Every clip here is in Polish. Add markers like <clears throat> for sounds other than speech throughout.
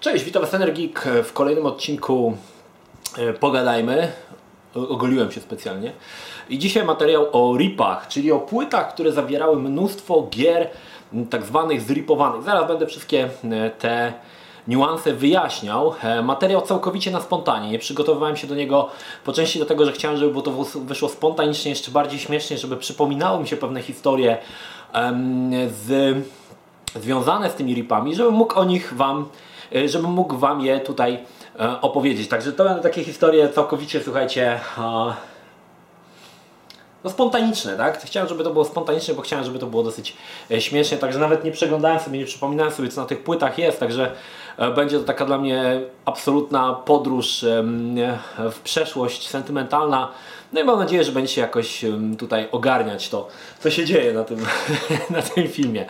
Cześć, witam Was Energik w kolejnym odcinku e, Pogadajmy. Ogoliłem się specjalnie. I dzisiaj materiał o ripach, czyli o płytach, które zawierały mnóstwo gier tak zwanych zripowanych. Zaraz będę wszystkie e, te niuanse wyjaśniał. E, materiał całkowicie na spontanie. Nie przygotowywałem się do niego po części dlatego, że chciałem, żeby to wyszło spontanicznie, jeszcze bardziej śmiesznie, żeby przypominały mi się pewne historie z, związane z tymi ripami, żebym mógł o nich Wam żebym mógł Wam je tutaj e, opowiedzieć. Także to będą takie historie całkowicie, słuchajcie, no spontaniczne, tak? Chciałem, żeby to było spontaniczne, bo chciałem, żeby to było dosyć e, śmiesznie, także nawet nie przeglądałem sobie, nie przypominałem sobie, co na tych płytach jest, także e, będzie to taka dla mnie absolutna podróż w przeszłość sentymentalna. No i mam nadzieję, że będziecie jakoś tutaj ogarniać to, co się dzieje na tym, <laughs> na tym filmie.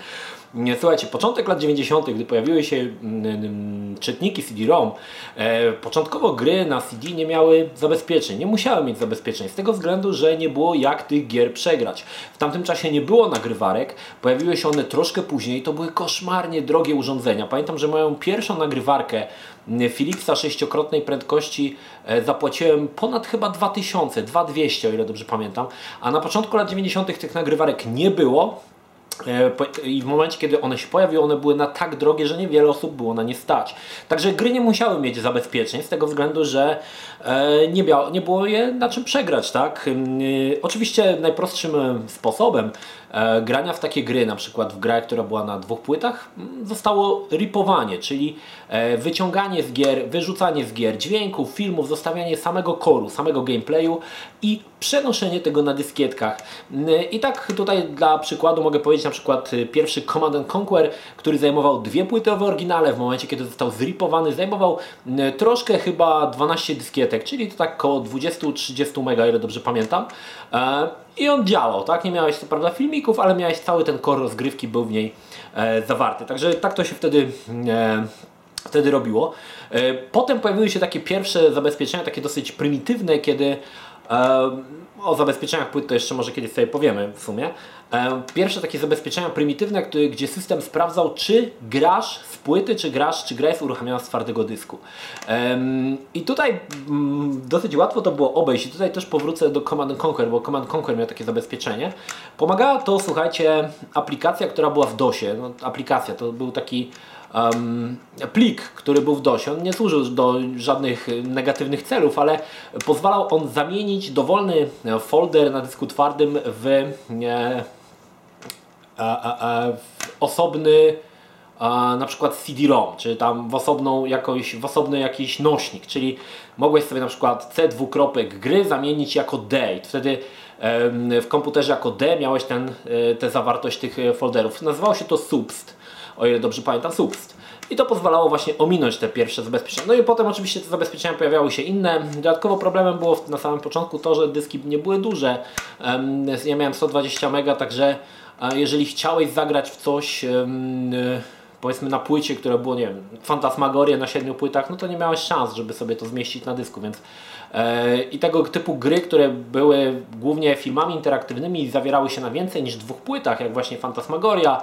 Słuchajcie, początek lat 90., gdy pojawiły się mm, mm, czytniki CD-ROM, e, początkowo gry na CD nie miały zabezpieczeń, nie musiały mieć zabezpieczeń, z tego względu, że nie było jak tych gier przegrać. W tamtym czasie nie było nagrywarek, pojawiły się one troszkę później, to były koszmarnie drogie urządzenia. Pamiętam, że moją pierwszą nagrywarkę mm, Philipsa sześciokrotnej prędkości e, zapłaciłem ponad chyba 2000, 2200 o ile dobrze pamiętam, a na początku lat 90. tych nagrywarek nie było, I w momencie, kiedy one się pojawiły, one były na tak drogie, że niewiele osób było na nie stać. Także gry nie musiały mieć zabezpieczeń z tego względu, że e, nie, nie było je na czym przegrać. Tak? E, oczywiście najprostszym sposobem grania w takie gry, na przykład w grę, która była na dwóch płytach, zostało ripowanie, czyli wyciąganie z gier, wyrzucanie z gier dźwięków, filmów, zostawianie samego koru, samego gameplayu i przenoszenie tego na dyskietkach. I tak tutaj dla przykładu mogę powiedzieć na przykład y, pierwszy Command Conquer, który zajmował dwie płyty w oryginale, w momencie kiedy został zripowany, zajmował troszkę chyba 12 dyskietek, czyli to tak około 20-30 mega, ile dobrze pamiętam. E, I on działał, tak? Nie miałeś co prawda filmików, ale miałeś cały ten core rozgrywki był w niej e, zawarty. Także tak to się wtedy e, wtedy robiło. Potem pojawiły się takie pierwsze zabezpieczenia, takie dosyć prymitywne, kiedy o zabezpieczeniach płyt to jeszcze może kiedyś sobie powiemy w sumie. Pierwsze takie zabezpieczenia prymitywne, gdzie system sprawdzał, czy grasz z płyty, czy grasz, czy gra jest uruchamiana z twardego dysku. I tutaj mm, dosyć łatwo to było obejść. I tutaj też powrócę do Command Conquer, bo Command Conquer miał takie zabezpieczenie. Pomagała to, słuchajcie, aplikacja, która była w DOSie. No, aplikacja to był taki plik, który był w DOSie. On nie służył do żadnych negatywnych celów, ale pozwalał on zamienić dowolny folder na dysku twardym w, e, e, w osobny na przykład CD-ROM, czy tam w, osobną jakoś, w osobny jakiś nośnik, czyli mogłeś sobie na przykład C dwukropek gry zamienić jako D i wtedy w komputerze jako D miałeś ten, e, tę zawartość tych folderów. Nazywało się to subst o ile dobrze pamiętam, subst. I to pozwalało właśnie ominąć te pierwsze zabezpieczenia. No i potem oczywiście te zabezpieczenia pojawiały się inne. Dodatkowo problemem było na samym początku to, że dyski nie były duże. Ja miałem 120 MB, także jeżeli chciałeś zagrać w coś powiedzmy na płycie, które było, nie wiem, Fantasmagorie na siedmiu płytach, no to nie miałeś szans, żeby sobie to zmieścić na dysku, więc e, i tego typu gry, które były głównie filmami interaktywnymi i zawierały się na więcej niż dwóch płytach, jak właśnie Fantasmagoria,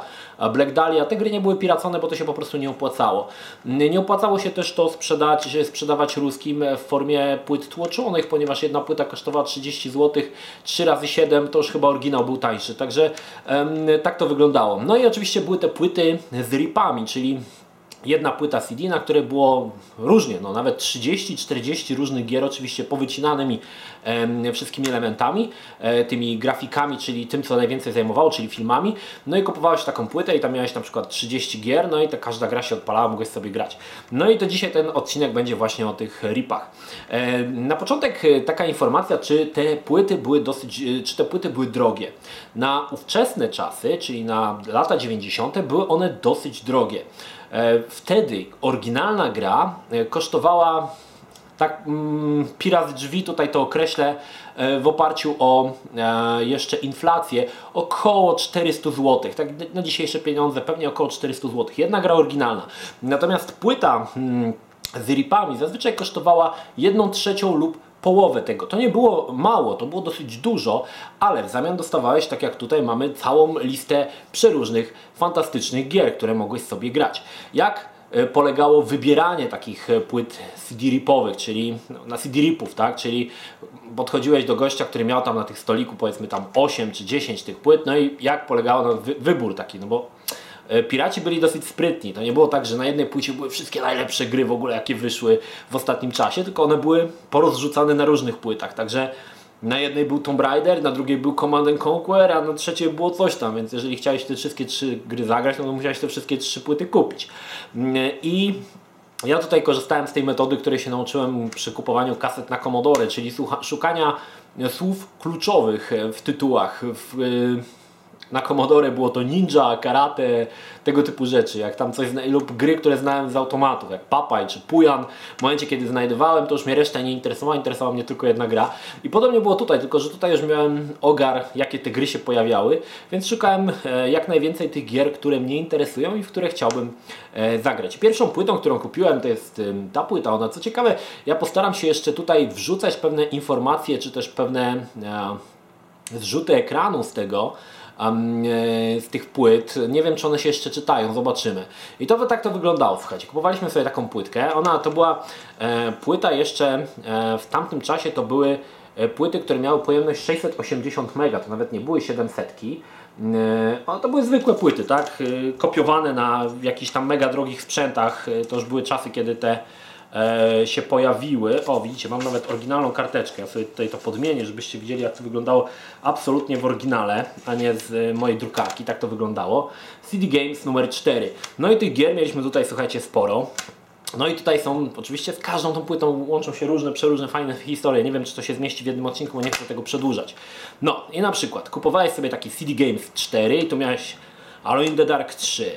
Black Dahlia, te gry nie były piracone, bo to się po prostu nie opłacało. Nie opłacało się też to sprzedać, sprzedawać ruskim w formie płyt tłoczonych, ponieważ jedna płyta kosztowała 30 zł, 3 razy 7 to już chyba oryginał był tańszy, także tak to wyglądało. No i oczywiście były te płyty z ripami, czyli jedna płyta CD, na której było różnie, no nawet 30-40 różnych gier, oczywiście powycinanymi e, wszystkimi elementami, e, tymi grafikami, czyli tym, co najwięcej zajmowało, czyli filmami. No i kupowałeś taką płytę i tam miałeś na przykład 30 gier, no i ta każda gra się odpalała, mogłeś sobie grać. No i to dzisiaj ten odcinek będzie właśnie o tych ripach. E, na początek e, taka informacja, czy te płyty były dosyć, e, czy te płyty były drogie. Na ówczesne czasy, czyli na lata 90. były one dosyć drogie. E, wtedy oryginalna gra e, kosztowała tak mm, pirat drzwi tutaj to określę e, w oparciu o jeszcze inflację około 400 zł. Tak na dzisiejsze pieniądze pewnie około 400 zł. Jedna gra oryginalna. Natomiast płyta mm, z ripami zazwyczaj kosztowała 1 trzecią lub połowę tego. To nie było mało, to było dosyć dużo, ale w zamian dostawałeś, tak jak tutaj mamy, całą listę przeróżnych, fantastycznych gier, które mogłeś sobie grać. Jak e, polegało wybieranie takich e, płyt CD-ripowych, czyli no, na CD-ripów, tak? Czyli podchodziłeś do gościa, który miał tam na tych stoliku powiedzmy tam 8 czy 10 tych płyt, no i jak polegało na wy wybór taki, no bo Piraci byli dosyć sprytni. To nie było tak, że na jednej płycie były wszystkie najlepsze gry w ogóle, jakie wyszły w ostatnim czasie, tylko one były porozrzucane na różnych płytach. Także na jednej był Tomb Raider, na drugiej był Command Conquer, a na trzeciej było coś tam, więc jeżeli chciałeś te wszystkie trzy gry zagrać, no to musiałeś te wszystkie trzy płyty kupić. Mm, I ja tutaj korzystałem z tej metody, której się nauczyłem przy kupowaniu kaset na Commodore, czyli szukania słów kluczowych w tytułach, w, na Commodore było to ninja, karate, tego typu rzeczy, jak tam coś lub gry, które znałem z automatów, jak Papaj czy Pujan. W momencie, kiedy znajdowałem, to już mnie reszta nie interesowała, interesowała mnie tylko jedna gra. I podobnie było tutaj, tylko że tutaj już miałem ogar, jakie te gry się pojawiały, więc szukałem e, jak najwięcej tych gier, które mnie interesują i w które chciałbym e, zagrać. Pierwszą płytą, którą kupiłem, to jest ta płyta. Ona, co ciekawe, ja postaram się jeszcze tutaj wrzucać pewne informacje, czy też pewne e, zrzuty ekranu z tego, z tych płyt. Nie wiem, czy one się jeszcze czytają, zobaczymy. I to tak to wyglądało, słuchajcie. Kupowaliśmy sobie taką płytkę. Ona to była e, płyta jeszcze e, w tamtym czasie to były płyty, które miały pojemność 680 MB, to nawet nie były 700. To były zwykłe płyty, tak? Kopiowane na jakichś tam mega drogich sprzętach. To już były czasy, kiedy te e, się pojawiły. O, widzicie, mam nawet oryginalną karteczkę. Ja sobie tutaj to podmienię, żebyście widzieli, jak to wyglądało absolutnie w oryginale, a nie z mojej drukarki. Tak to wyglądało. CD Games numer 4. No i tych gier mieliśmy tutaj, słuchajcie, sporo. No i tutaj są, oczywiście z każdą tą płytą łączą się różne, przeróżne fajne historie. Nie wiem, czy to się zmieści w jednym odcinku, bo nie chcę tego przedłużać. No i na przykład kupowałeś sobie taki CD Games 4 i tu miałeś Alone in the Dark 3,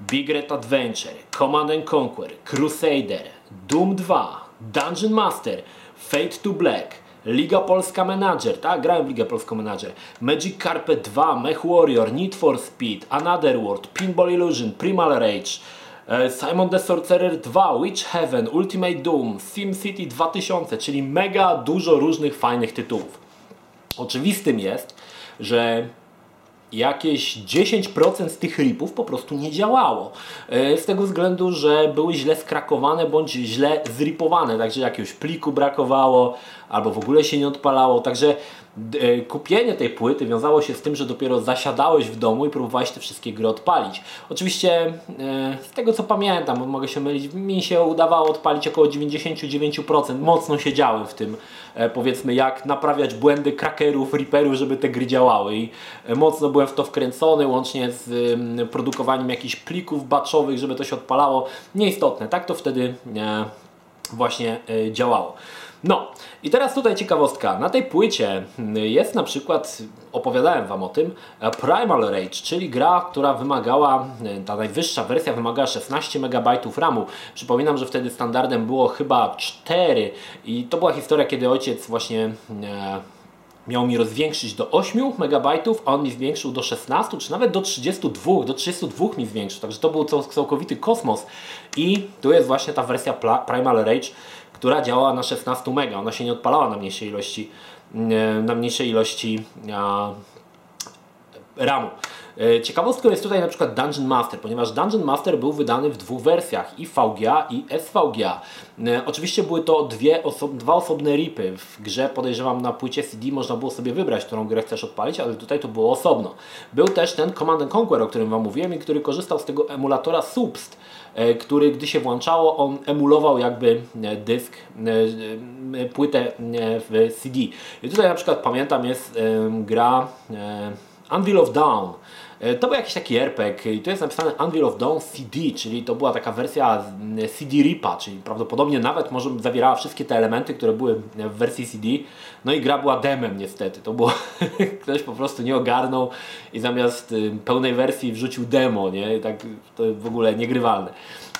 Big Red Adventure, Command and Conquer, Crusader, Doom 2, Dungeon Master, Fate to Black, Liga Polska Manager, tak? Grałem w Ligę Polską Manager. Magic Carpet 2, Mech Warrior, Need for Speed, Another World, Pinball Illusion, Primal Rage, e, Simon the Sorcerer 2, Witch Heaven, Ultimate Doom, SimCity 2000, czyli mega dużo różnych fajnych tytułów. Oczywistym jest, że jakieś 10% z tych ripów po prostu nie działało. E, z tego względu, że były źle skrakowane bądź źle zripowane, także jakiegoś pliku brakowało albo w ogóle się nie odpalało. Także E, kupienie tej płyty wiązało się z tym, że dopiero zasiadałeś w domu i próbowałeś te wszystkie gry odpalić. Oczywiście e, z tego co pamiętam, bo mogę się mylić, mi się udawało odpalić około 99%. Mocno siedziałem w tym, powiedzmy, jak naprawiać błędy crackerów, reaperów, żeby te gry działały i mocno byłem w to wkręcony, łącznie z produkowaniem jakichś plików batchowych, żeby to się odpalało. Nieistotne, tak to wtedy właśnie działało. No i teraz tutaj ciekawostka. Na tej płycie hmm, jest na przykład, opowiadałem Wam o tym, Primal Rage, czyli gra, która wymagała, e, ta najwyższa wersja wymagała 16 MB RAMu. Przypominam, że wtedy standardem było chyba 4 i to była historia, kiedy ojciec właśnie e, miał mi rozwiększyć do 8 MB, a on mi zwiększył do 16, czy nawet do 32, do 32 mi zwiększył, także to był całkowity kosmos i tu jest właśnie ta wersja Primal Rage, która działa na 16 MB. Ona się nie odpalała na mniejszej ilości, mm, na mniejszej ilości RAMu. E, ciekawostką jest tutaj na przykład Dungeon Master, ponieważ Dungeon Master był wydany w dwóch wersjach, i VGA i SVGA. E, oczywiście były to dwie oso dwa osobne ripy. W grze podejrzewam na płycie CD można było sobie wybrać, którą grę chcesz odpalić, ale tutaj to było osobno. Był też ten Command Conquer, o którym Wam mówiłem i który korzystał z tego emulatora Subst, e, który gdy się włączało, on emulował jakby dysk, płytę w CD. I tutaj na przykład pamiętam jest gra Anvil of Dawn. E, to był jakiś taki RPG i tu jest napisane Anvil of Dawn CD, czyli to była taka wersja CD RIPA, czyli prawdopodobnie nawet może zawierała wszystkie te elementy, które były w wersji CD. No i gra była demem niestety. To było <laughs> ktoś po prostu nie ogarnął i zamiast pełnej wersji wrzucił demo, nie? I tak to w ogóle niegrywalne.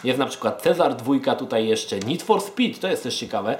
Jest na przykład Cezar dwójka, tutaj jeszcze Need for Speed, to jest też ciekawe.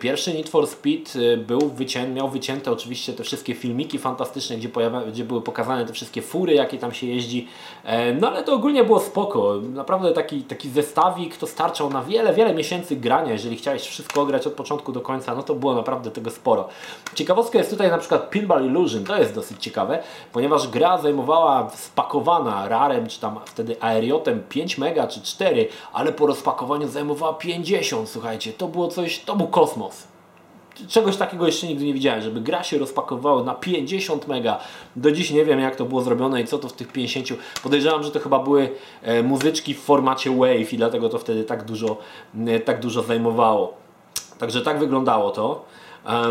Pierwszy Need for Speed y, był wycię miał wycięte oczywiście te wszystkie filmiki fantastyczne, gdzie, pojawia, gdzie były pokazane te wszystkie fury, jakie tam się jeździ. E, no ale to ogólnie było spoko. Naprawdę taki, taki zestawik to starczał na wiele, wiele miesięcy grania. Jeżeli chciałeś wszystko grać od początku do końca, no to było naprawdę tego sporo. Ciekawostka jest tutaj na przykład Pinball Illusion, to jest dosyć ciekawe, ponieważ gra zajmowała spakowana rarem, czy tam wtedy aeriotem 5 mega czy 4, ale po rozpakowaniu zajmowała 50, słuchajcie, to było coś, to był kosmos czegoś takiego jeszcze nigdy nie widziałem, żeby gra się rozpakowała na 50 mega. Do dziś nie wiem jak to było zrobione i co to w tych 50. Podejrzewam, że to chyba były e, muzyczki w formacie Wave i dlatego to wtedy tak dużo, e, tak dużo zajmowało. Także tak wyglądało to.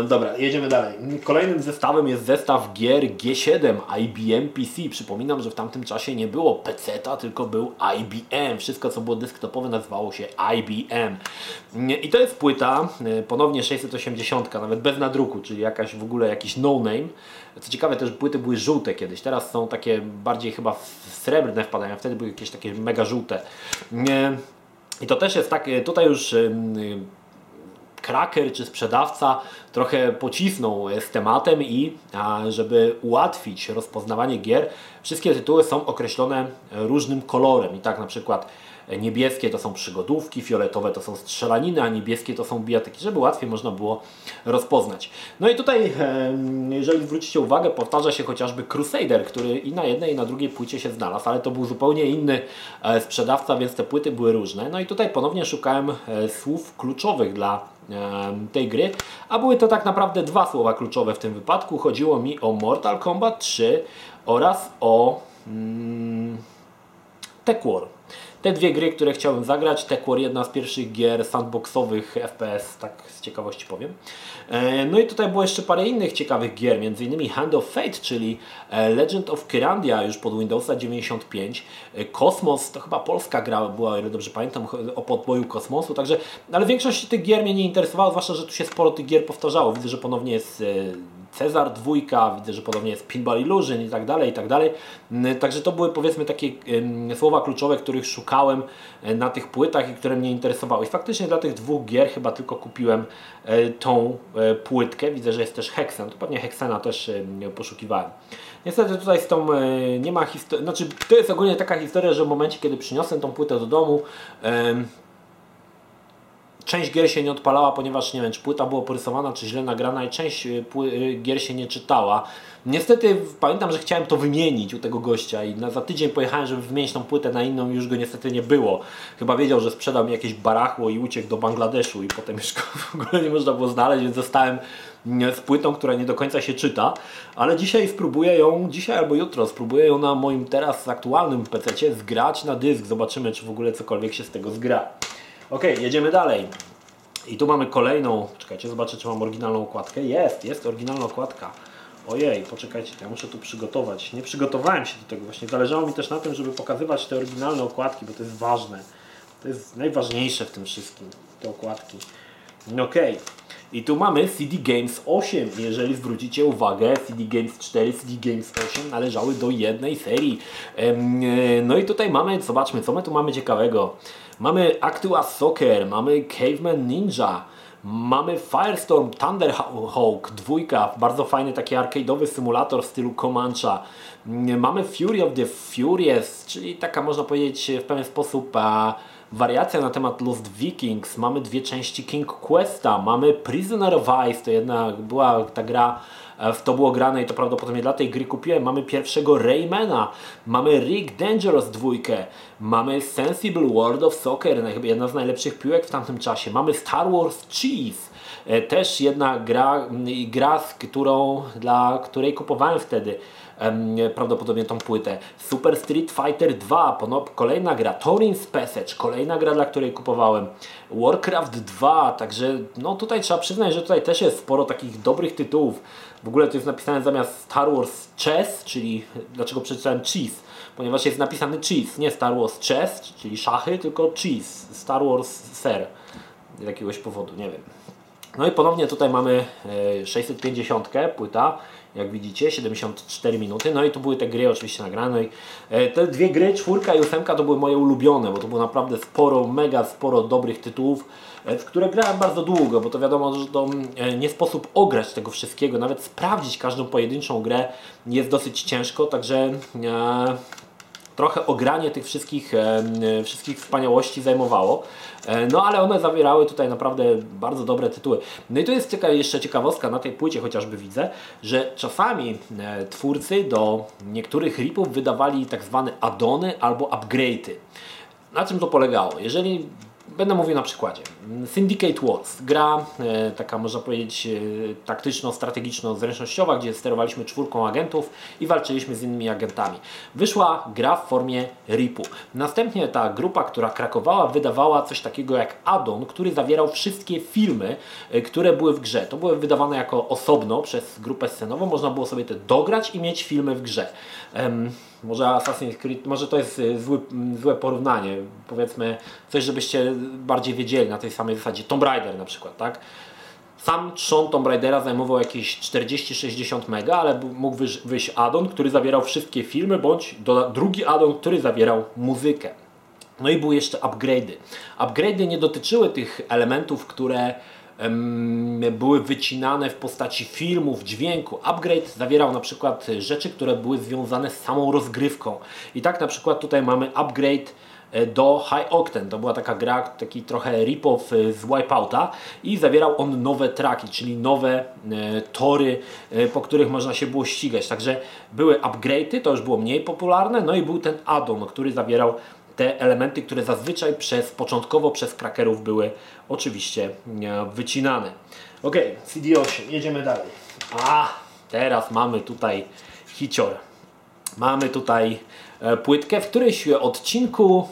Dobra, jedziemy dalej. Kolejnym zestawem jest zestaw gier G7 IBM PC. Przypominam, że w tamtym czasie nie było PC-a, tylko był IBM. Wszystko, co było desktopowe, nazywało się IBM. I to jest płyta, e, ponownie 680, nawet bez nadruku, czyli jakaś w ogóle jakiś no-name. Co ciekawe, też płyty były żółte kiedyś, teraz są takie bardziej chyba srebrne wpadają, wtedy były jakieś takie mega żółte. I to też jest tak, tutaj już kraker czy sprzedawca trochę pocisnął z tematem i żeby ułatwić rozpoznawanie gier, wszystkie tytuły są określone różnym kolorem. I tak na przykład niebieskie to są przygodówki, fioletowe to są strzelaniny, a niebieskie to są bijatyki, żeby łatwiej można było rozpoznać. No i tutaj, jeżeli zwrócicie uwagę, powtarza się chociażby Crusader, który i na jednej i na drugiej płycie się znalazł, ale to był zupełnie inny e, sprzedawca, więc te płyty były różne. No i tutaj ponownie szukałem e, słów kluczowych dla tej gry, a były to tak naprawdę dwa słowa kluczowe w tym wypadku. Chodziło mi o Mortal Kombat 3 oraz o mm, Tech War. Te dwie gry, które chciałem zagrać, War jedna z pierwszych gier sandboxowych FPS, tak z ciekawości powiem. E, no i tutaj było jeszcze parę innych ciekawych gier, m.in. Hand of Fate, czyli e, Legend of Kyrandia już pod Windowsa 95. Kosmos, to chyba polska gra była, o ile dobrze pamiętam, o podboju kosmosu, także, ale większość tych gier mnie nie interesowała, zwłaszcza, że tu się sporo tych gier powtarzało. Widzę, że ponownie jest e, Cezar dwójka, widzę, że podobnie jest Pinball Illusion i tak dalej, i tak dalej. Także to były powiedzmy takie słowa kluczowe, których szukałem e, na tych płytach i które mnie interesowały. I faktycznie dla tych dwóch gier chyba tylko kupiłem e, tą e, płytkę. Widzę, że jest też Hexen, to pewnie Hexena też poszukiwałem. Niestety tutaj z tą nie ma historii, znaczy to jest ogólnie taka historia, że w momencie kiedy przyniosłem tą płytę do domu, część gier się nie odpalała, ponieważ nie wiem, czy płyta była porysowana, czy źle nagrana i część y, y, gier się nie czytała. Niestety pamiętam, że chciałem to wymienić u tego gościa i na, za tydzień pojechałem, żeby wymienić tą płytę na inną i już go niestety nie było. Chyba wiedział, że sprzedał mi jakieś barachło i uciekł do Bangladeszu i potem już go w ogóle nie można było znaleźć, więc zostałem mm, z płytą, która nie do końca się czyta, ale dzisiaj spróbuję ją, dzisiaj albo jutro spróbuję ją na moim teraz aktualnym PC zgrać na dysk. Zobaczymy, czy w ogóle cokolwiek się z tego zgra. Ok, jedziemy dalej. I tu mamy kolejną, czekajcie, zobaczę czy mam oryginalną okładkę. Jest, jest oryginalna okładka. Ojej, poczekajcie, ja muszę tu przygotować. Nie przygotowałem się do tego właśnie. Zależało mi też na tym, żeby pokazywać te oryginalne okładki, bo to jest ważne. To jest najważniejsze w tym wszystkim, te okładki. Ok. I tu mamy CD Games 8. Jeżeli zwrócicie uwagę, CD Games 4, CD Games 8 należały do jednej serii. E, no i tutaj mamy, zobaczmy, co my tu mamy ciekawego. Mamy Actua Soccer, mamy Caveman Ninja, mamy Firestorm Thunderhawk, dwójka, bardzo fajny taki arcade'owy symulator w stylu Comancha. Mamy Fury of the Furious, czyli taka można powiedzieć w pewien sposób a, wariacja na temat Lost Vikings. Mamy dwie części King Questa, mamy Prisoner of Ice, to jedna była ta gra w to było grane i to prawdopodobnie dla tej gry kupiłem. Mamy pierwszego Raymana, mamy Rick Dangerous dwójkę, mamy Sensible World of Soccer, jedna z najlepszych piłek w tamtym czasie. Mamy Star Wars Cheese, e, też jedna gra, gra z którą, dla której kupowałem wtedy prawdopodobnie tą płytę. Super Street Fighter 2, kolejna gra. Torin's Passage, kolejna gra, dla której kupowałem. Warcraft 2, także no tutaj trzeba przyznać, że tutaj też jest sporo takich dobrych tytułów. W ogóle to jest napisane zamiast Star Wars Chess, czyli dlaczego przeczytałem Cheese? Ponieważ jest napisany Cheese, nie Star Wars Chess, czyli szachy, tylko Cheese, Star Wars Ser. Z jakiegoś powodu, nie wiem. No i ponownie tutaj mamy 650 płyta, jak widzicie, 74 minuty. No i tu były te gry oczywiście nagrane. I te dwie gry, czwórka i ósemka to były moje ulubione, bo to było naprawdę sporo, mega sporo dobrych tytułów w które grałem bardzo długo, bo to wiadomo, że to nie sposób ograć tego wszystkiego, nawet sprawdzić każdą pojedynczą grę jest dosyć ciężko, także e, trochę ogranie tych wszystkich, e, wszystkich wspaniałości zajmowało. E, no ale one zawierały tutaj naprawdę bardzo dobre tytuły. No i tu jest cieka jeszcze ciekawostka na tej płycie chociażby widzę, że czasami e, twórcy do niektórych ripów wydawali tak zwane addony albo upgrade'y. Na czym to polegało? Jeżeli Będę mówił na przykładzie. Syndicate Wars, gra e, taka można powiedzieć e, taktyczno-strategiczno-zręcznościowa, gdzie sterowaliśmy czwórką agentów i walczyliśmy z innymi agentami. Wyszła gra w formie RIP-u. Następnie ta grupa, która krakowała, wydawała coś takiego jak addon, który zawierał wszystkie filmy, e, które były w grze. To były wydawane jako osobno przez grupę scenową, można było sobie te dograć i mieć filmy w grze. Może Assassin's Creed, może to jest y, zły, złe porównanie, powiedzmy coś, żebyście bardziej wiedzieli na tej samej zasadzie. Tomb Raider na przykład, tak? Sam trzon Tomb Raidera zajmował jakieś 40-60 mega, ale mógł wyjść addon, który zawierał wszystkie filmy, bądź drugi addon, który zawierał muzykę. No i były jeszcze upgrade'y. Upgrade'y nie dotyczyły tych elementów, które były wycinane w postaci filmów, dźwięku. Upgrade zawierał na przykład rzeczy, które były związane z samą rozgrywką. I tak na przykład tutaj mamy upgrade e, do High Octane. To była taka gra, taki trochę rip-off e, z Wipeouta i zawierał on nowe traki, czyli nowe e, tory, po których można się było ścigać. Także były upgrade'y, to już było mniej popularne, no i był ten addon, który zawierał te elementy, które zazwyczaj przez, początkowo przez krakerów były oczywiście wycinane. Ok, CD8, jedziemy dalej. A, teraz mamy tutaj hicior. Mamy tutaj e, płytkę, w którymś odcinku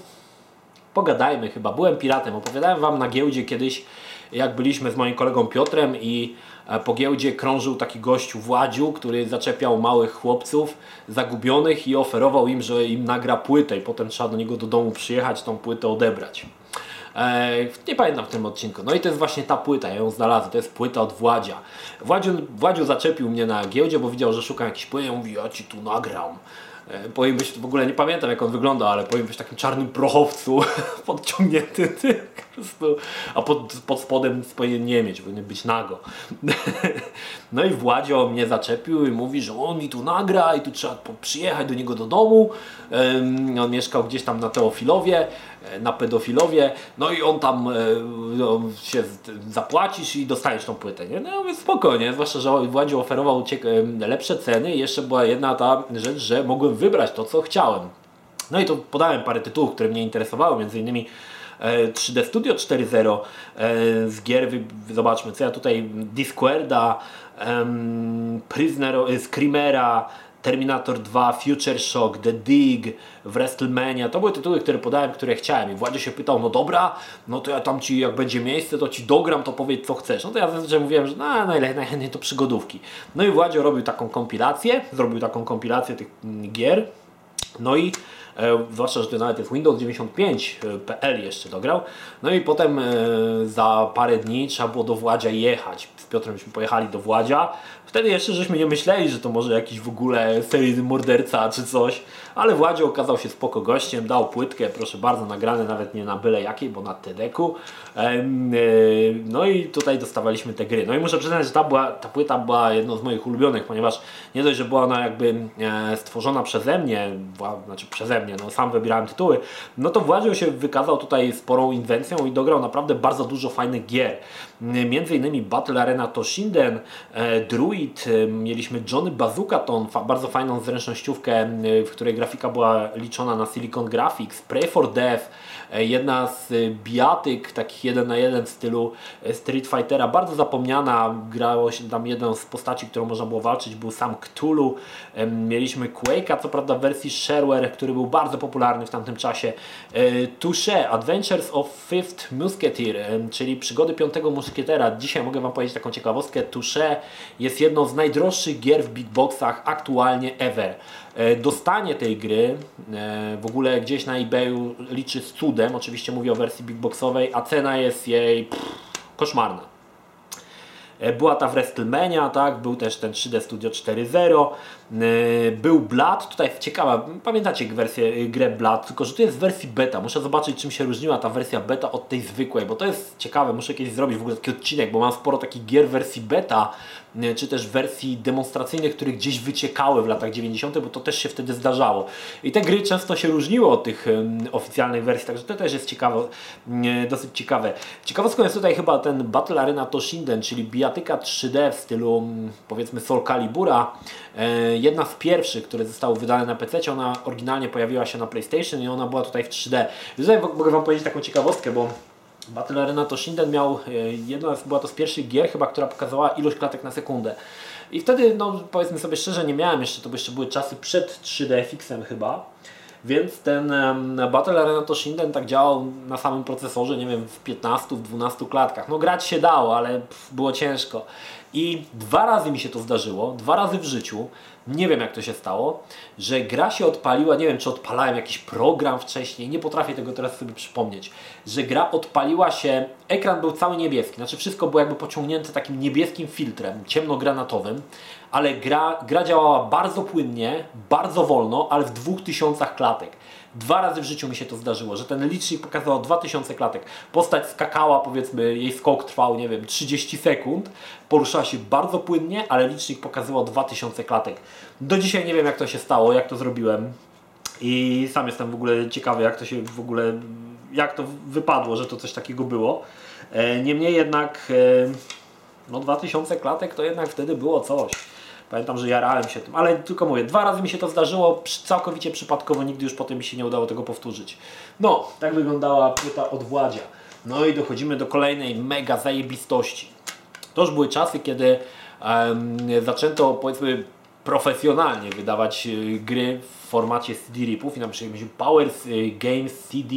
pogadajmy chyba, byłem piratem, opowiadałem Wam na giełdzie kiedyś jak byliśmy z moim kolegą Piotrem i e, po giełdzie krążył taki gościu Władziu, który zaczepiał małych chłopców zagubionych i oferował im, że im nagra płytę i potem trzeba do niego do domu przyjechać, tą płytę odebrać. Eee, nie pamiętam w tym odcinku. No i to jest właśnie ta płyta, ja ją znalazłem. To jest płyta od Władzia. Władziu, Władziu zaczepił mnie na giełdzie, bo widział, że szukam jakiejś płyty. Ja mówi, ja ci tu nagram. E, powinien być, w ogóle nie pamiętam jak on wygląda, ale powinien być takim czarnym prochowcu <laughs> podciągnięty, <laughs> a pod, pod spodem powinien nie mieć, powinien być nago. <laughs> No i Władzio mnie zaczepił i mówi, że on mi tu nagra i tu trzeba przyjechać do niego do domu. On mieszkał gdzieś tam na Teofilowie E, na pedofilowie, no i on tam e, no, się zapłacisz i dostaniesz tą płytę, nie? No mówię spokojnie, zwłaszcza, że Władziu oferował e, lepsze ceny i jeszcze była jedna ta rzecz, że mogłem wybrać to, co chciałem. No i to podałem parę tytułów, które mnie interesowały, między innymi 3D Studio 4.0 z gier, zobaczmy co ja tutaj, Discorda, Prisoner, Screamera, Terminator 2, Future Shock, The Dig, WrestleMania. To były tytuły, które podałem, które chciałem. I Władzie się pytał, no dobra, no to ja tam ci, jak będzie miejsce, to ci dogram, to powiedz co chcesz. No to ja zazwyczaj mówiłem, że no, najchętniej to przygodówki. No i Władzie robił taką kompilację, zrobił taką kompilację tych gier. No i zwłaszcza, że to nawet jest Windows 95 e, jeszcze dograł. No i potem e, za parę dni trzeba było do Władzia jechać. Z Piotrem pojechali do Władzia, Wtedy jeszcze żeśmy nie myśleli, że to może jakiś w ogóle seryjny morderca czy coś, ale Władzie okazał się spoko gościem, dał płytkę, proszę bardzo, nagrane nawet nie na byle jakiej, bo na TEDeku. E, no i tutaj dostawaliśmy te gry. No i muszę przyznać, że ta, była, ta płyta była jedną z moich ulubionych, ponieważ nie dość, że była ona jakby e, stworzona przeze mnie, znaczy przeze mnie, no sam wybierałem tytuły, no to Władzio się wykazał tutaj sporą inwencją i dograł naprawdę bardzo dużo fajnych gier. Między innymi Battle Arena Toshinden, e, Druid, mieliśmy Johnny Bazookaton, bardzo fajną zręcznościówkę, w której grafika była liczona na Silicon Graphics, Pray for Death, e, jedna z biatyk, takich jeden na jeden w stylu e, Street Fightera, bardzo zapomniana, grało się tam jedną z postaci, którą można było walczyć, był sam Cthulhu, mieliśmy Quake'a, co prawda w wersji shareware, który był bardzo popularny w tamtym czasie, Touche, Adventures of Fifth Musketeer, czyli przygody piątego muszkietera. Dzisiaj mogę Wam powiedzieć taką ciekawostkę, Touche jest jedną z najdroższych gier w big boxach aktualnie ever. E, dostanie tej gry e, w ogóle gdzieś na eBayu liczy z cudem, oczywiście mówię o wersji big boxowej, a cena jest jej pff, koszmarna. E, była ta w WrestleMania, tak? był też ten 3D Studio 4.0, e, był Blood, tutaj ciekawa, pamiętacie wersję, grę Blood, tylko że to jest w wersji beta, muszę zobaczyć czym się różniła ta wersja beta od tej zwykłej, bo to jest ciekawe, muszę kiedyś zrobić w ogóle taki odcinek, bo mam sporo takich gier w wersji beta, czy też wersji demonstracyjnych, które gdzieś wyciekały w latach 90., bo to też się wtedy zdarzało. I te gry często się różniły od tych oficjalnych wersji, także to też jest ciekawe, dosyć ciekawe. Ciekawostką jest tutaj chyba ten Battle Arena Toshinden, czyli bijatyka 3D w stylu powiedzmy Soul Calibura. E, jedna z pierwszych, które zostały wydane na PC, ona oryginalnie pojawiła się na PlayStation i ona była tutaj w 3D. I tutaj mogę Wam powiedzieć taką ciekawostkę, bo Battle Arena Toshinden miał, e, jedna była to z pierwszych gier chyba, która pokazała ilość klatek na sekundę. I wtedy, no powiedzmy sobie szczerze, nie miałem jeszcze, to by jeszcze były czasy przed 3D Fixem chyba. Więc ten Battle Arena Toshinden tak działał na samym procesorze, nie wiem, w 15, w 12 klatkach. No grać się dało, ale było ciężko. I dwa razy mi się to zdarzyło, dwa razy w życiu, nie wiem jak to się stało, że gra się odpaliła, nie wiem czy odpalałem jakiś program wcześniej, nie potrafię tego teraz sobie przypomnieć, że gra odpaliła się, ekran był cały niebieski, znaczy wszystko było jakby pociągnięte takim niebieskim filtrem, ciemnogranatowym, ale gra, gra działała bardzo płynnie, bardzo wolno, ale w 2000 klatek. Dwa razy w życiu mi się to zdarzyło, że ten licznik pokazywał 2000 klatek. Postać skakała, powiedzmy, jej skok trwał, nie wiem, 30 sekund, poruszała się bardzo płynnie, ale licznik pokazywał 2000 klatek. Do dzisiaj nie wiem, jak to się stało, jak to zrobiłem. I sam jestem w ogóle ciekawy, jak to się w ogóle, jak to wypadło, że to coś takiego było. E, niemniej jednak, e, no 2000 klatek to jednak wtedy było coś. Pamiętam, że jarałem się tym, ale tylko mówię, dwa razy mi się to zdarzyło, całkowicie przypadkowo, nigdy już potem mi się nie udało tego powtórzyć. No, tak wyglądała płyta od Władzia. No i dochodzimy do kolejnej mega zajebistości. To już były czasy, kiedy um, zaczęto powiedzmy profesjonalnie wydawać y, gry w formacie CD-RIPów i na przykład Powers y, Games CD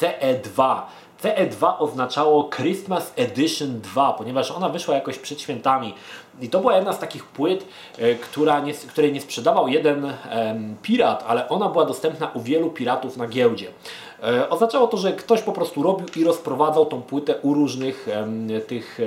CE2 CE2 oznaczało Christmas Edition 2, ponieważ ona wyszła jakoś przed świętami. I to była jedna z takich płyt, e, która nie, której nie sprzedawał jeden pirat, ale ona była dostępna u wielu piratów na giełdzie. E, oznaczało to, że ktoś po prostu robił i rozprowadzał tą płytę u różnych tych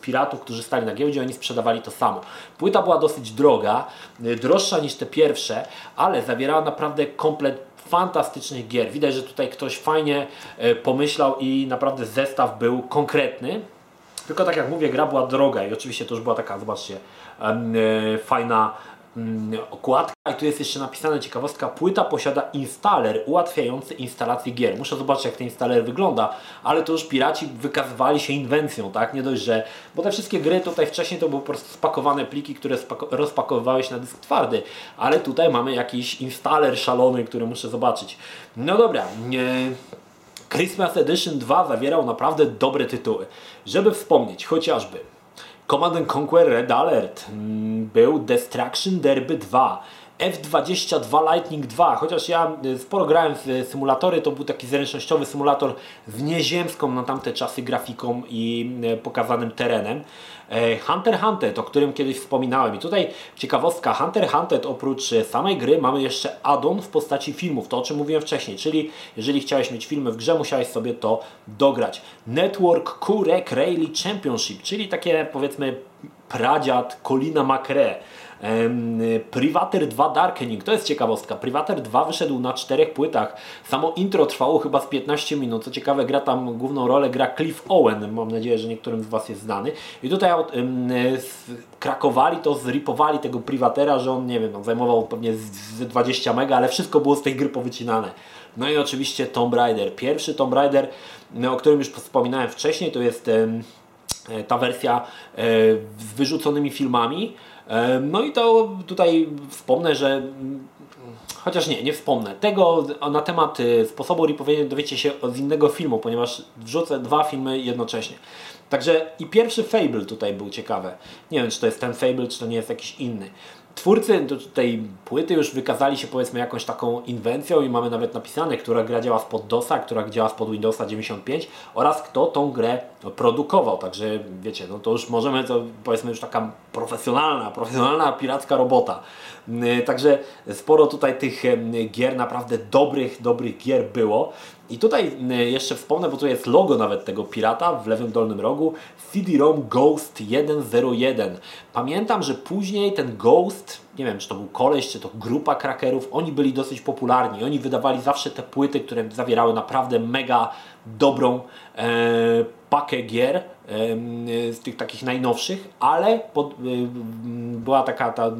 piratów, którzy stali na giełdzie, oni sprzedawali to samo. Płyta była dosyć droga, e, droższa niż te pierwsze, ale zawierała naprawdę komplet fantastycznych gier. Widać, że tutaj ktoś fajnie e, pomyślał i naprawdę zestaw był konkretny. Tylko tak jak mówię, gra była droga i oczywiście to już była taka, zobaczcie, e, fajna okładka i tu jest jeszcze napisane ciekawostka, płyta posiada installer ułatwiający instalację gier. Muszę zobaczyć jak ten installer wygląda, ale to już piraci wykazywali się inwencją, tak? Nie dość, że... Bo te wszystkie gry tutaj wcześniej to były po prostu spakowane pliki, które rozpakowywały się na dysk twardy, ale tutaj mamy jakiś installer szalony, który muszę zobaczyć. No dobra, Christmas Edition 2 zawierał naprawdę dobre tytuły. Żeby wspomnieć chociażby Command Conquer Red Alert, mm, był Destruction Derby 2, F22 Lightning 2, chociaż ja y, sporo grałem w symulatory, to był taki zręcznościowy symulator z nieziemską na tamte czasy grafiką i y, pokazanym terenem. E, Hunter Hunter, o którym kiedyś wspominałem. I tutaj ciekawostka, Hunter Hunter oprócz e, samej gry mamy jeszcze add-on w postaci filmów, to o czym mówiłem wcześniej, czyli jeżeli chciałeś mieć filmy w grze, musiałeś sobie to dograć. Network Kurek Rally Championship, czyli takie powiedzmy pradziad Colina McRae Privater 2 Darkening, to jest ciekawostka. Privater 2 wyszedł na czterech płytach. Samo intro trwało chyba z 15 minut. Co ciekawe, gra tam główną rolę gra Cliff Owen. Mam nadzieję, że niektórym z Was jest znany. I tutaj krakowali to, zripowali tego Privatera, że on, nie wiem, on zajmował pewnie z 20 mega, ale wszystko było z tej gry powycinane. No i oczywiście Tomb Raider. Pierwszy Tomb Raider, o którym już wspominałem wcześniej, to jest e, ta wersja e, z wyrzuconymi filmami. No i to tutaj wspomnę, że chociaż nie, nie wspomnę. Tego na temat y, sposobu ripowienia dowiecie się z innego filmu, ponieważ wrzucę dwa filmy jednocześnie. Także i pierwszy Fable tutaj był ciekawy. Nie wiem, czy to jest ten Fable, czy to nie jest jakiś inny. Twórcy tej płyty już wykazali się powiedzmy jakąś taką inwencją i mamy nawet napisane, która gra działa spod DOSa, która działa spod Windowsa 95 oraz kto tą grę produkował. Także wiecie, no to już możemy, to powiedzmy już taka profesjonalna, profesjonalna piracka robota. Mm, także sporo tutaj tych gier, naprawdę dobrych, dobrych gier było. I tutaj jeszcze wspomnę, bo tu jest logo nawet tego pirata w lewym dolnym rogu CD-ROM Ghost 101. Pamiętam, że później ten Ghost, nie wiem czy to był koleś, czy to grupa krakerów, oni byli dosyć popularni. Oni wydawali zawsze te płyty, które zawierały naprawdę mega dobrą e, pakę gier e, z tych takich najnowszych, ale pod, e, była taka ta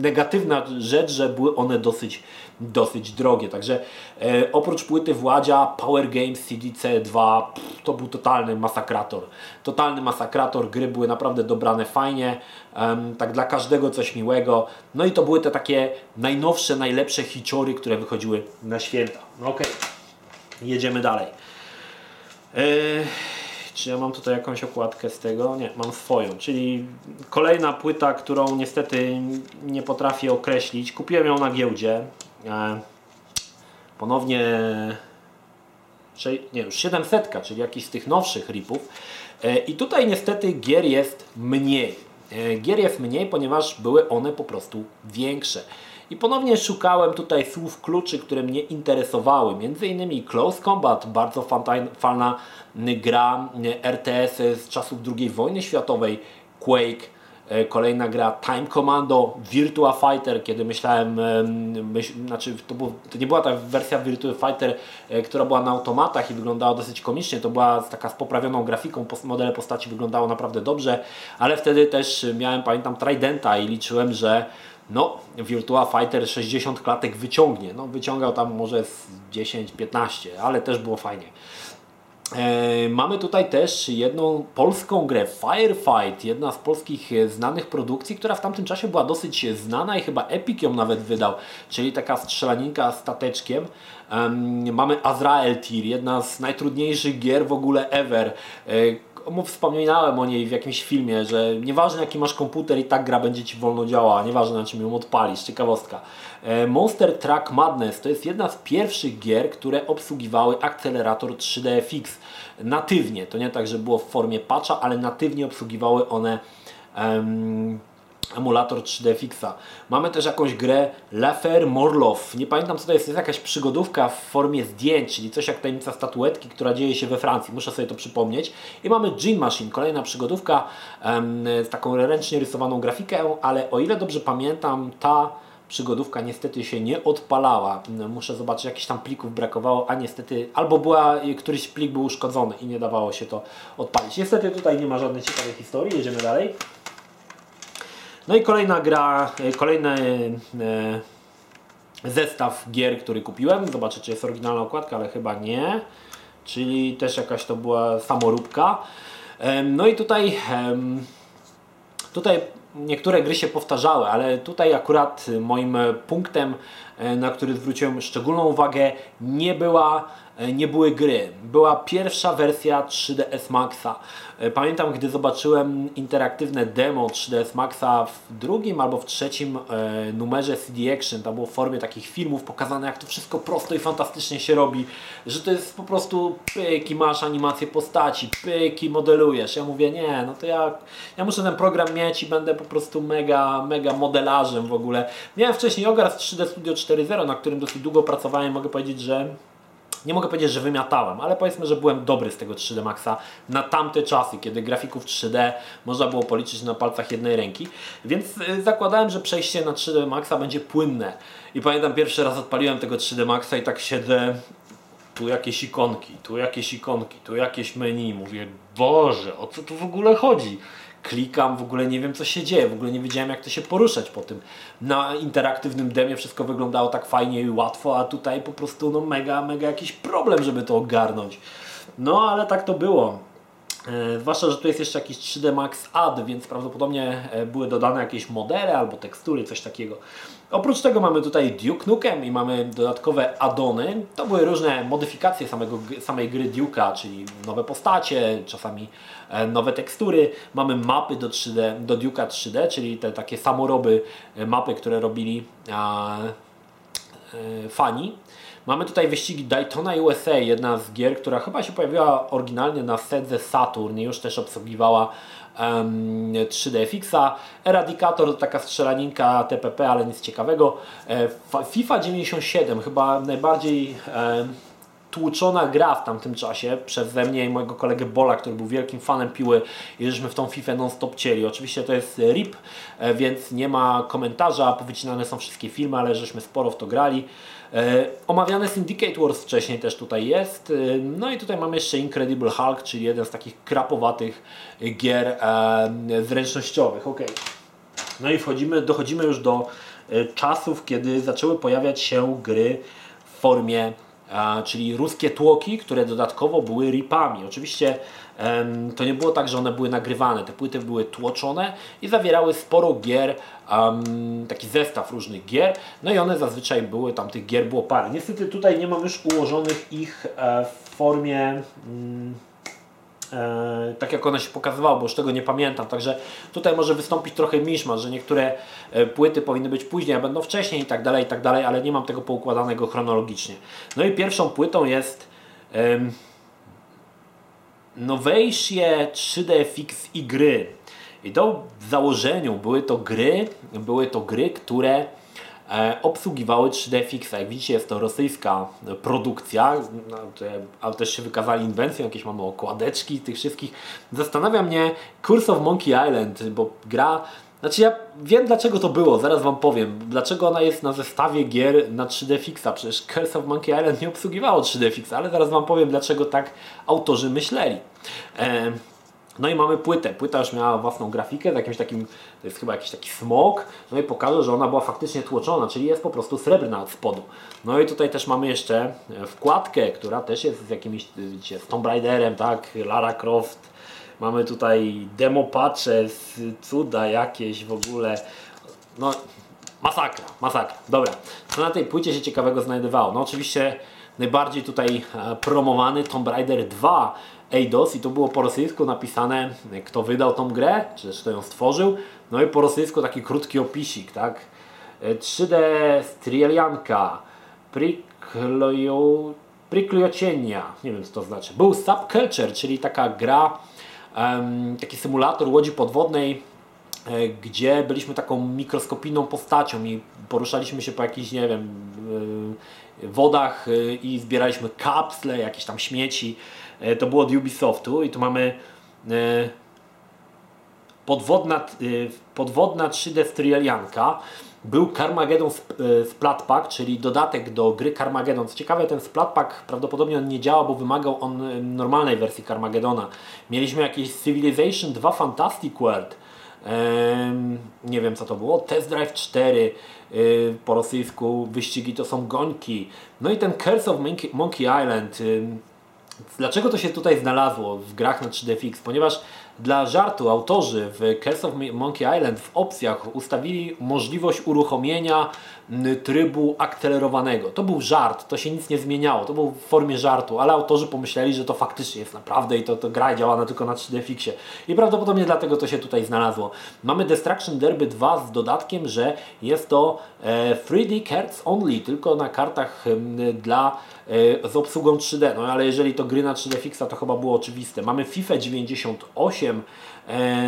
negatywna rzecz, że były one dosyć, dosyć drogie. Także e, oprócz płyty Władzia, Power Games CDC 2 pff, to był totalny masakrator. Totalny masakrator, gry były naprawdę dobrane fajnie, um, tak dla każdego coś miłego. No i to były te takie najnowsze, najlepsze hiciory, które wychodziły na święta. No okej, okay. jedziemy dalej. E, czy ja mam tutaj jakąś okładkę z tego? Nie, mam swoją, czyli kolejna płyta, którą niestety nie potrafię określić. Kupiłem ją na giełdzie. E, ponownie nie, już 700, czyli jakiś z tych nowszych ripów. E, I tutaj niestety gier jest mniej. E, gier jest mniej, ponieważ były one po prostu większe. I ponownie szukałem tutaj słów kluczy, które mnie interesowały. Między innymi Close Combat, bardzo fajna gra RTS z czasów II wojny światowej, Quake, e, kolejna gra Time Commando, Virtua Fighter, kiedy myślałem, myśl, znaczy to, było, to, nie była ta wersja Virtua Fighter, e, która była na automatach i wyglądała dosyć komicznie, to była taka z poprawioną grafiką, modele postaci wyglądało naprawdę dobrze, ale wtedy też miałem, pamiętam, Tridenta i liczyłem, że no, Virtua Fighter 60 klatek wyciągnie. No, wyciągał tam może 10-15, ale też było fajnie. E, mamy tutaj też jedną polską grę, Firefight, jedna z polskich znanych produkcji, która w tamtym czasie była dosyć znana i chyba Epic ją nawet wydał, czyli taka strzelaninka stateczkiem. Um, mamy Azrael Tier, jedna z najtrudniejszych gier w ogóle ever. E, wspominałem o niej w jakimś filmie, że nieważne jaki masz komputer i tak gra będzie Ci wolno działała, nieważne na czym ją odpalisz, ciekawostka. E, Monster Truck Madness to jest jedna z pierwszych gier, które obsługiwały akcelerator 3DFX natywnie. To nie tak, że było w formie patcha, ale natywnie obsługiwały one emulator 3D Fixa. Mamy też jakąś grę Lefer Morlow. Nie pamiętam co to jest, to jest jakaś przygodówka w formie zdjęć, czyli coś jak tajemnica statuetki, która dzieje się we Francji. Muszę sobie to przypomnieć. I mamy Gene Machine, kolejna przygodówka z taką ręcznie rysowaną grafikę, ale o ile dobrze pamiętam, ta przygodówka niestety się nie odpalała. Muszę zobaczyć, jakichś tam plików brakowało, a niestety albo była, któryś plik był uszkodzony i nie dawało się to odpalić. Niestety tutaj nie ma żadnej ciekawej historii, jedziemy dalej. No i kolejna gra, e, kolejny e, zestaw gier, który kupiłem. Zobaczę, czy jest oryginalna okładka, ale chyba nie. Czyli też jakaś to była samoróbka. No i tutaj, tutaj niektóre gry się powtarzały, ale tutaj akurat moim punktem, e, na który zwróciłem szczególną uwagę, nie była nie były gry. Była pierwsza wersja 3ds Maxa. E, pamiętam, gdy zobaczyłem interaktywne demo 3ds Maxa w drugim albo w trzecim e, numerze CD Action, to było w formie takich filmów pokazane, jak to wszystko prosto i fantastycznie się robi, że to jest po prostu pyk i masz animację postaci, pyk i modelujesz. Ja mówię, nie, no to ja, ja muszę ten program mieć i będę po prostu mega, mega modelarzem w ogóle. Miałem wcześniej Ogars 3D Studio 4.0, na którym dosyć długo pracowałem, mogę powiedzieć, że nie mogę powiedzieć, że wymiatałem, ale powiedzmy, że byłem dobry z tego 3D Maxa na tamte czasy, kiedy grafików 3D można było policzyć na palcach jednej ręki, więc y, zakładałem, że przejście na 3D Maxa będzie płynne. I pamiętam pierwszy raz odpaliłem tego 3D Maxa i tak siedzę, tu jakieś ikonki, tu jakieś ikonki, tu jakieś menu, mówię, Boże, o co tu w ogóle chodzi? Klikam, w ogóle nie wiem co się dzieje, w ogóle nie wiedziałem jak to się poruszać po tym. Na interaktywnym demie wszystko wyglądało tak fajnie i łatwo, a tutaj po prostu no mega, mega jakiś problem, żeby to ogarnąć. No ale tak to było. E, zwłaszcza, że tu jest jeszcze jakiś 3D Max Add, więc prawdopodobnie e, były dodane jakieś modele albo tekstury, coś takiego. Oprócz tego mamy tutaj Duke Nukem i mamy dodatkowe addony. To były różne modyfikacje samego, samej gry Duke'a, czyli nowe postacie, czasami e, nowe tekstury. Mamy mapy do, 3D, do Duke'a 3D, czyli te takie samoroby mapy, które robili a, e, fani. Mamy tutaj wyścigi Daytona USA, jedna z gier, która chyba się pojawiła oryginalnie na Sedze Saturn i już też obsługiwała um, 3DFX-a. Eradicator to taka strzelaninka TPP, ale nic ciekawego. E, FIFA 97 chyba najbardziej tłuczona gra w tamtym czasie przeze mnie i mojego kolegę Bola, który był wielkim fanem piły i żeśmy w tą FIFA non-stop cieli. Oczywiście to jest RIP, e, więc nie ma komentarza, powycinane są wszystkie filmy, ale żeśmy sporo w to grali. E, omawiane Syndicate Wars wcześniej też tutaj jest. E, no i tutaj mamy jeszcze Incredible Hulk, czyli jeden z takich krapowatych gier zręcznościowych. Okay. No i wchodzimy, dochodzimy już do czasów, kiedy zaczęły pojawiać się gry w formie czyli ruskie tłoki, które dodatkowo były ripami. Oczywiście to nie było tak, że one były nagrywane, te płyty były tłoczone i zawierały sporo gier, taki zestaw różnych gier, no i one zazwyczaj były, tam tych gier było parę. Niestety tutaj nie mam już ułożonych ich e, w formie mm, tak jak one się pokazywały, bo już tego nie pamiętam. Także tutaj może wystąpić trochę miszma, że niektóre e, płyty powinny być później, a będą wcześniej i tak dalej, i tak dalej, ale nie mam tego poukładanego chronologicznie. No i pierwszą płytą jest um, Novation 3DFX i gry. I to w założeniu były to gry, były to gry, które E, obsługiwały 3D Jak widzicie jest to rosyjska produkcja, no, ale też się wykazali inwencją, jakieś mamy okładeczki tych wszystkich. Zastanawia mnie Curse of Monkey Island, bo gra znaczy ja wiem dlaczego to było, zaraz Wam powiem. Dlaczego ona jest na zestawie gier na 3D Fixa. Przecież Curse of Monkey Island nie obsługiwało 3D Fixa, ale zaraz Wam powiem dlaczego tak autorzy myśleli. E no i mamy płytę. Płyta już miała własną grafikę z jakimś takim, to jest chyba jakiś taki smok. No i pokażę, że ona była faktycznie tłoczona, czyli jest po prostu srebrna od spodu. No i tutaj też mamy jeszcze e, wkładkę, która też jest z jakimś, widzicie, z Tomb Raiderem, tak, Lara Croft. Mamy tutaj demo patche, cuda jakieś w ogóle. No, masakra, masakra. Dobra, co na tej płycie się ciekawego znajdowało? No oczywiście najbardziej tutaj e, promowany Tomb Raider 2 Eidos i to było po rosyjsku napisane, kto wydał tą grę, czy też kto ją stworzył. No i po rosyjsku taki krótki opisik, tak? 3D Strielianka, Priklojocienia, nie wiem co to znaczy. Był Subculture, czyli taka gra, um, taki symulator łodzi podwodnej, e, gdzie byliśmy taką mikroskopijną postacią i poruszaliśmy się po jakichś, nie wiem, e, wodach e, i zbieraliśmy kapsle, jakieś tam śmieci. E, to było od Ubisoftu i tu mamy e, podwodna, e, podwodna 3D Strielianka. Był Carmageddon Splatpack, czyli dodatek do gry Carmageddon. Co ciekawe, ten Splatpack prawdopodobnie on nie działa, bo wymagał on normalnej wersji Carmageddona. Mieliśmy jakieś Civilization 2 Fantastic World. Nie wiem co to było. Test Drive 4 po rosyjsku. Wyścigi to są gońki. No i ten Curse of Monkey Island Dlaczego to się tutaj znalazło w grach na 3DFX? Ponieważ dla żartu autorzy w Curse of Monkey Island w opcjach ustawili możliwość uruchomienia trybu akcelerowanego. To był żart, to się nic nie zmieniało, to był w formie żartu, ale autorzy pomyśleli, że to faktycznie jest naprawdę i to, to gra działana tylko na 3D I prawdopodobnie dlatego to się tutaj znalazło. Mamy Destruction Derby 2 z dodatkiem, że jest to e, 3D cards only, tylko na kartach e, dla e, z obsługą 3D. No ale jeżeli to gry na 3D Fixa, to chyba było oczywiste. Mamy FIFA 98, e,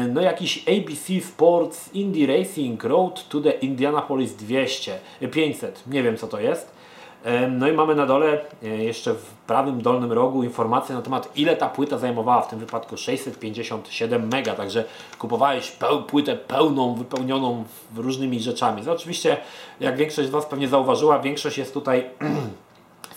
no jakiś ABC Sports Indie Racing Road to the Indianapolis 200, 500, nie wiem co to jest. E, no i mamy na dole e, jeszcze w prawym dolnym rogu informację na temat ile ta płyta zajmowała, w tym wypadku 657 mega, także kupowałeś peł, płytę pełną, wypełnioną różnymi rzeczami. No oczywiście, jak większość z Was pewnie zauważyła, większość jest tutaj <clears throat>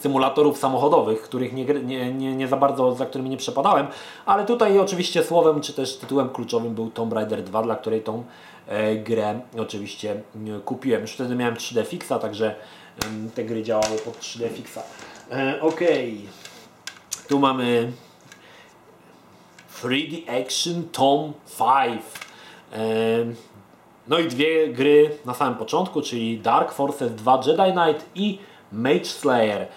symulatorów samochodowych, których nie, nie, nie, nie, za bardzo, za którymi nie przepadałem, ale tutaj oczywiście słowem, czy też tytułem kluczowym był Tomb Raider 2, dla której tą e, grę oczywiście e, kupiłem. Już wtedy miałem 3D Fixa, także e, te gry działały pod 3D Fixa. E, ok, tu mamy 3D Action Tom 5. E, no i dwie gry na samym początku, czyli Dark Forces 2 Jedi Knight i Mage Slayer.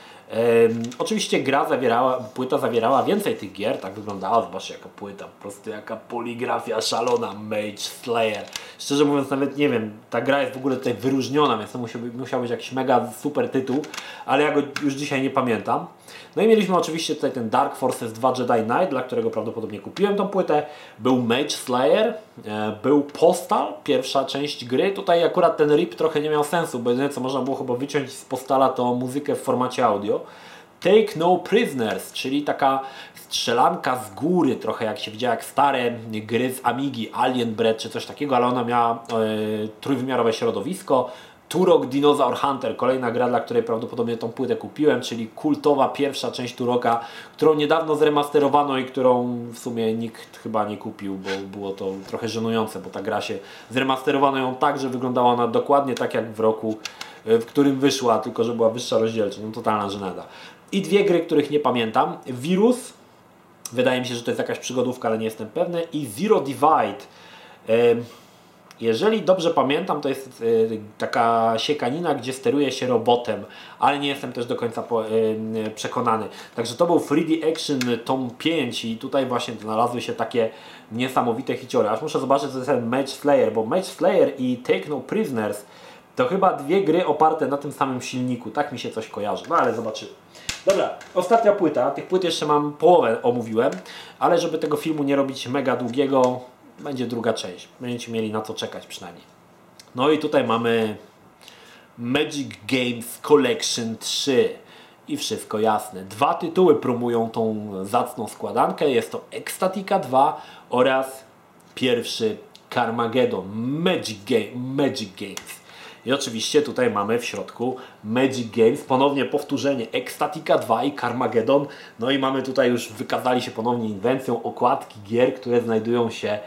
Oczywiście gra zawierała, płyta zawierała więcej tych gier, tak wyglądała, zobaczcie jaka płyta, po prostu jaka poligrafia szalona, Mage Slayer. Szczerze mówiąc nawet nie wiem, ta gra jest w ogóle tutaj wyróżniona, więc to musiał, musiał być jakiś mega super tytuł, ale ja go już dzisiaj nie pamiętam. No i mieliśmy oczywiście tutaj ten Dark Forces 2 Jedi Knight, dla którego prawdopodobnie kupiłem tą płytę. Był Mage Slayer, e, był Postal, pierwsza część gry. Tutaj akurat ten rip trochę nie miał sensu, bo jedyne co można było chyba wyciąć z Postala to muzykę w formacie audio. Take No Prisoners, czyli taka strzelanka z góry, trochę jak się widziała jak stare gry z Amigi, Alien Bread czy coś takiego, ale ona miała e, trójwymiarowe środowisko. Turok Dinosaur Hunter, kolejna gra, dla której prawdopodobnie tą płytę kupiłem, czyli kultowa pierwsza część Turoka, którą niedawno zremasterowano i którą w sumie nikt chyba nie kupił, bo było to trochę żenujące, bo ta gra się zremasterowano ją tak, że wyglądała ona dokładnie tak jak w roku, e, w którym wyszła, tylko że była wyższa rozdzielczość, no totalna żenada. I dwie gry, których nie pamiętam. Virus, wydaje mi się, że to jest jakaś przygodówka, ale nie jestem pewny. I Zero Divide. Jeżeli dobrze pamiętam, to jest taka siekanina, gdzie steruje się robotem, ale nie jestem też do końca przekonany. Także to był 3D Action Tom 5 i tutaj właśnie znalazły się takie niesamowite hiciory. Aż muszę zobaczyć, co jest ten Match Slayer, bo Match Slayer i Take No Prisoners to chyba dwie gry oparte na tym samym silniku. Tak mi się coś kojarzy. No ale zobaczymy. Dobra, ostatnia płyta. Tych płyt jeszcze mam połowę omówiłem, ale żeby tego filmu nie robić mega długiego, będzie druga część. Będziecie mieli na co czekać przynajmniej. No i tutaj mamy Magic Games Collection 3 i wszystko jasne. Dwa tytuły promują tą zacną składankę. Jest to Ecstatica 2 oraz pierwszy Carmageddon Magic, Game, Magic Games. I oczywiście tutaj mamy w środku Magic Games, ponownie powtórzenie Ecstatica 2 i Carmageddon. No i mamy tutaj już, wykazali się ponownie inwencją okładki gier, które znajdują się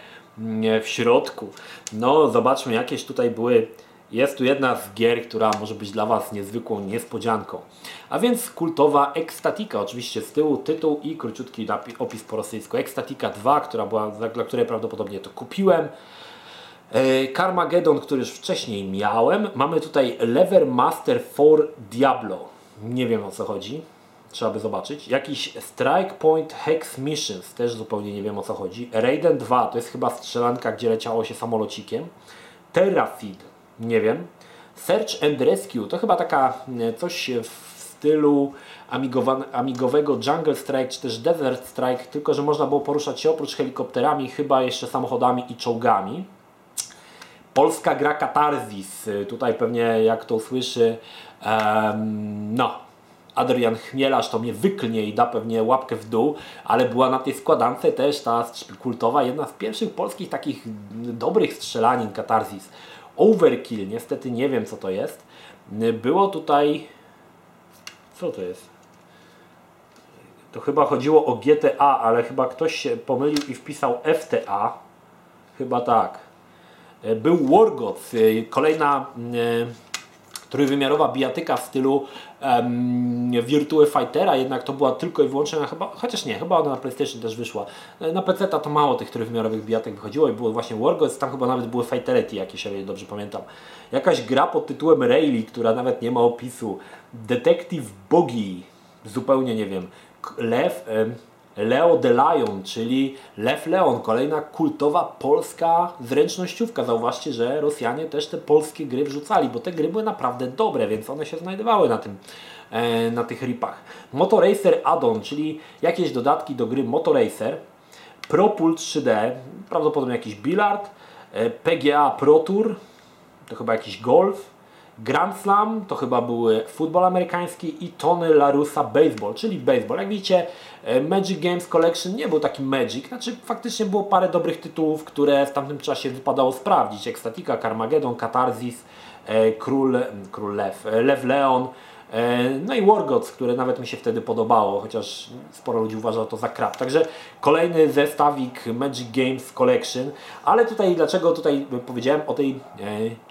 w środku. No zobaczmy, jakieś tutaj były jest tu jedna z gier, która może być dla Was niezwykłą niespodzianką. A więc kultowa Ecstatica, oczywiście z tyłu tytuł i króciutki opis po rosyjsku. Ecstatica 2, która była, dla której prawdopodobnie to kupiłem. E, Carmageddon, który już wcześniej miałem. Mamy tutaj Lever Master for Diablo. Nie wiem o co chodzi. Trzeba by zobaczyć. Jakiś Strike Point Hex Missions. Też zupełnie nie wiem o co chodzi. Raiden 2 to jest chyba strzelanka, gdzie leciało się samolocikiem. Terrafid. Nie wiem. Search and Rescue to chyba taka e, coś w stylu amigowego Jungle Strike czy też Desert Strike, tylko że można było poruszać się oprócz helikopterami, chyba jeszcze samochodami i czołgami. Polska gra Katarzis. Tutaj pewnie jak to usłyszy, um, no, Adrian Chmielarz to mnie wyklnie i da pewnie łapkę w dół, ale była na tej składance też ta kultowa, jedna z pierwszych polskich takich dobrych strzelanin Katarzis. Overkill, niestety nie wiem co to jest. Było tutaj... Co to jest? To chyba chodziło o GTA, ale chyba ktoś się pomylił i wpisał FTA. Chyba tak. Był Wargoth, e, kolejna e, trójwymiarowa bijatyka w stylu um, Virtue Fightera, jednak to była tylko i wyłącznie, chyba, chociaż nie, chyba ona na PlayStation też wyszła. Na PC to mało tych trójwymiarowych bijatek wychodziło i było właśnie Wargoth, tam chyba nawet były Fighterety jakieś, ale dobrze pamiętam. Jakaś gra pod tytułem Rayleigh, która nawet nie ma opisu. Detective Bogie, zupełnie nie wiem. Lew, Leo the Lion, czyli Lew Leon, kolejna kultowa polska zręcznościówka. Zauważcie, że Rosjanie też te polskie gry wrzucali, bo te gry były naprawdę dobre, więc one się znajdowały na tym e, na tych ripach. Motoracer Addon, czyli jakieś dodatki do gry Motoracer, ProPult 3D, prawdopodobnie jakiś bilard, e, PGA Pro Tour, to chyba jakiś golf, Grand Slam to chyba były futbol amerykański i Tony Larusa Baseball, czyli baseball. Jak widzicie, e, Magic Games Collection nie był taki Magic, znaczy faktycznie było parę dobrych tytułów, które w tamtym czasie wypadało sprawdzić. Ecstatica, Carmageddon, Catharsis, e, Król, Król Lew, e, Lew Leon, no i Wargods, które nawet mi się wtedy podobało, chociaż sporo ludzi uważa to za krap. Także kolejny zestawik Magic Games Collection. Ale tutaj, dlaczego tutaj powiedziałem o tej e,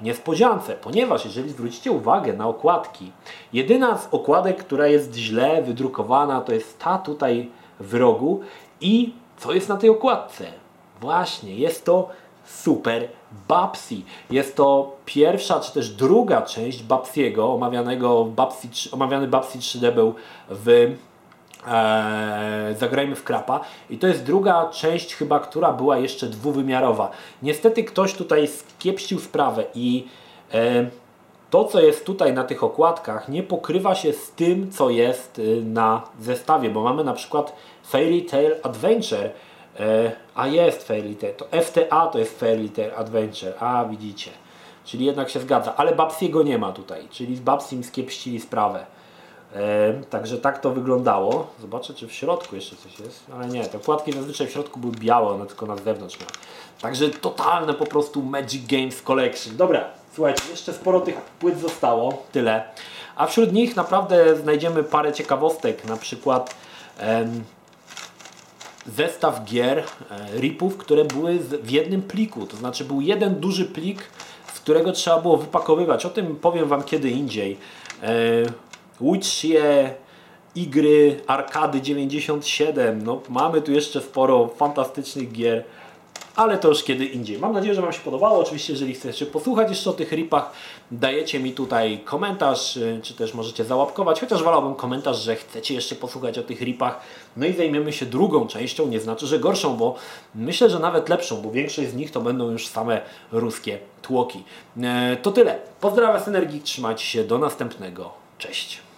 niespodziance? Ponieważ jeżeli zwrócicie uwagę na okładki, jedyna z okładek, która jest źle wydrukowana, to jest ta tutaj w rogu i co jest na tej okładce? Właśnie, jest to Super Babsi. Jest to pierwsza czy też druga część Babsiego, omawianego Babsi, omawiany Babsi 3D był w e, Zagrajmy w Krapa i to jest druga część chyba, która była jeszcze dwuwymiarowa. Niestety ktoś tutaj skiepścił sprawę i e, to co jest tutaj na tych okładkach nie pokrywa się z tym co jest y, na zestawie, bo mamy na przykład Fairy Tail Adventure E, a jest Tail, to FTA to jest Tail Adventure, a widzicie. Czyli jednak się zgadza, ale Babsiego nie ma tutaj, czyli z Babsim skiepścili sprawę. E, także tak to wyglądało. Zobaczę, czy w środku jeszcze coś jest. Ale nie, te płatki zazwyczaj w środku były białe, one tylko na zewnątrz miały. Także totalne po prostu Magic Games Collection. Dobra, słuchajcie, jeszcze sporo tych płyt zostało, tyle. A wśród nich naprawdę znajdziemy parę ciekawostek, na przykład em, zestaw gier, e, ripów, które były w jednym pliku. To znaczy był jeden duży plik, z którego trzeba było wypakowywać. O tym powiem Wam kiedy indziej. E, Witchie, Igry, Arkady 97. No, mamy tu jeszcze sporo fantastycznych gier ale to już kiedy indziej. Mam nadzieję, że Wam się podobało. Oczywiście, jeżeli chcecie posłuchać jeszcze o tych ripach, dajecie mi tutaj komentarz, y, czy też możecie załapkować, chociaż wolałbym komentarz, że chcecie jeszcze posłuchać o tych ripach. No i zajmiemy się drugą częścią, nie znaczy, że gorszą, bo myślę, że nawet lepszą, bo większość z nich to będą już same ruskie tłoki. E, to tyle. Pozdrawiam z Energii, trzymajcie się, do następnego. Cześć.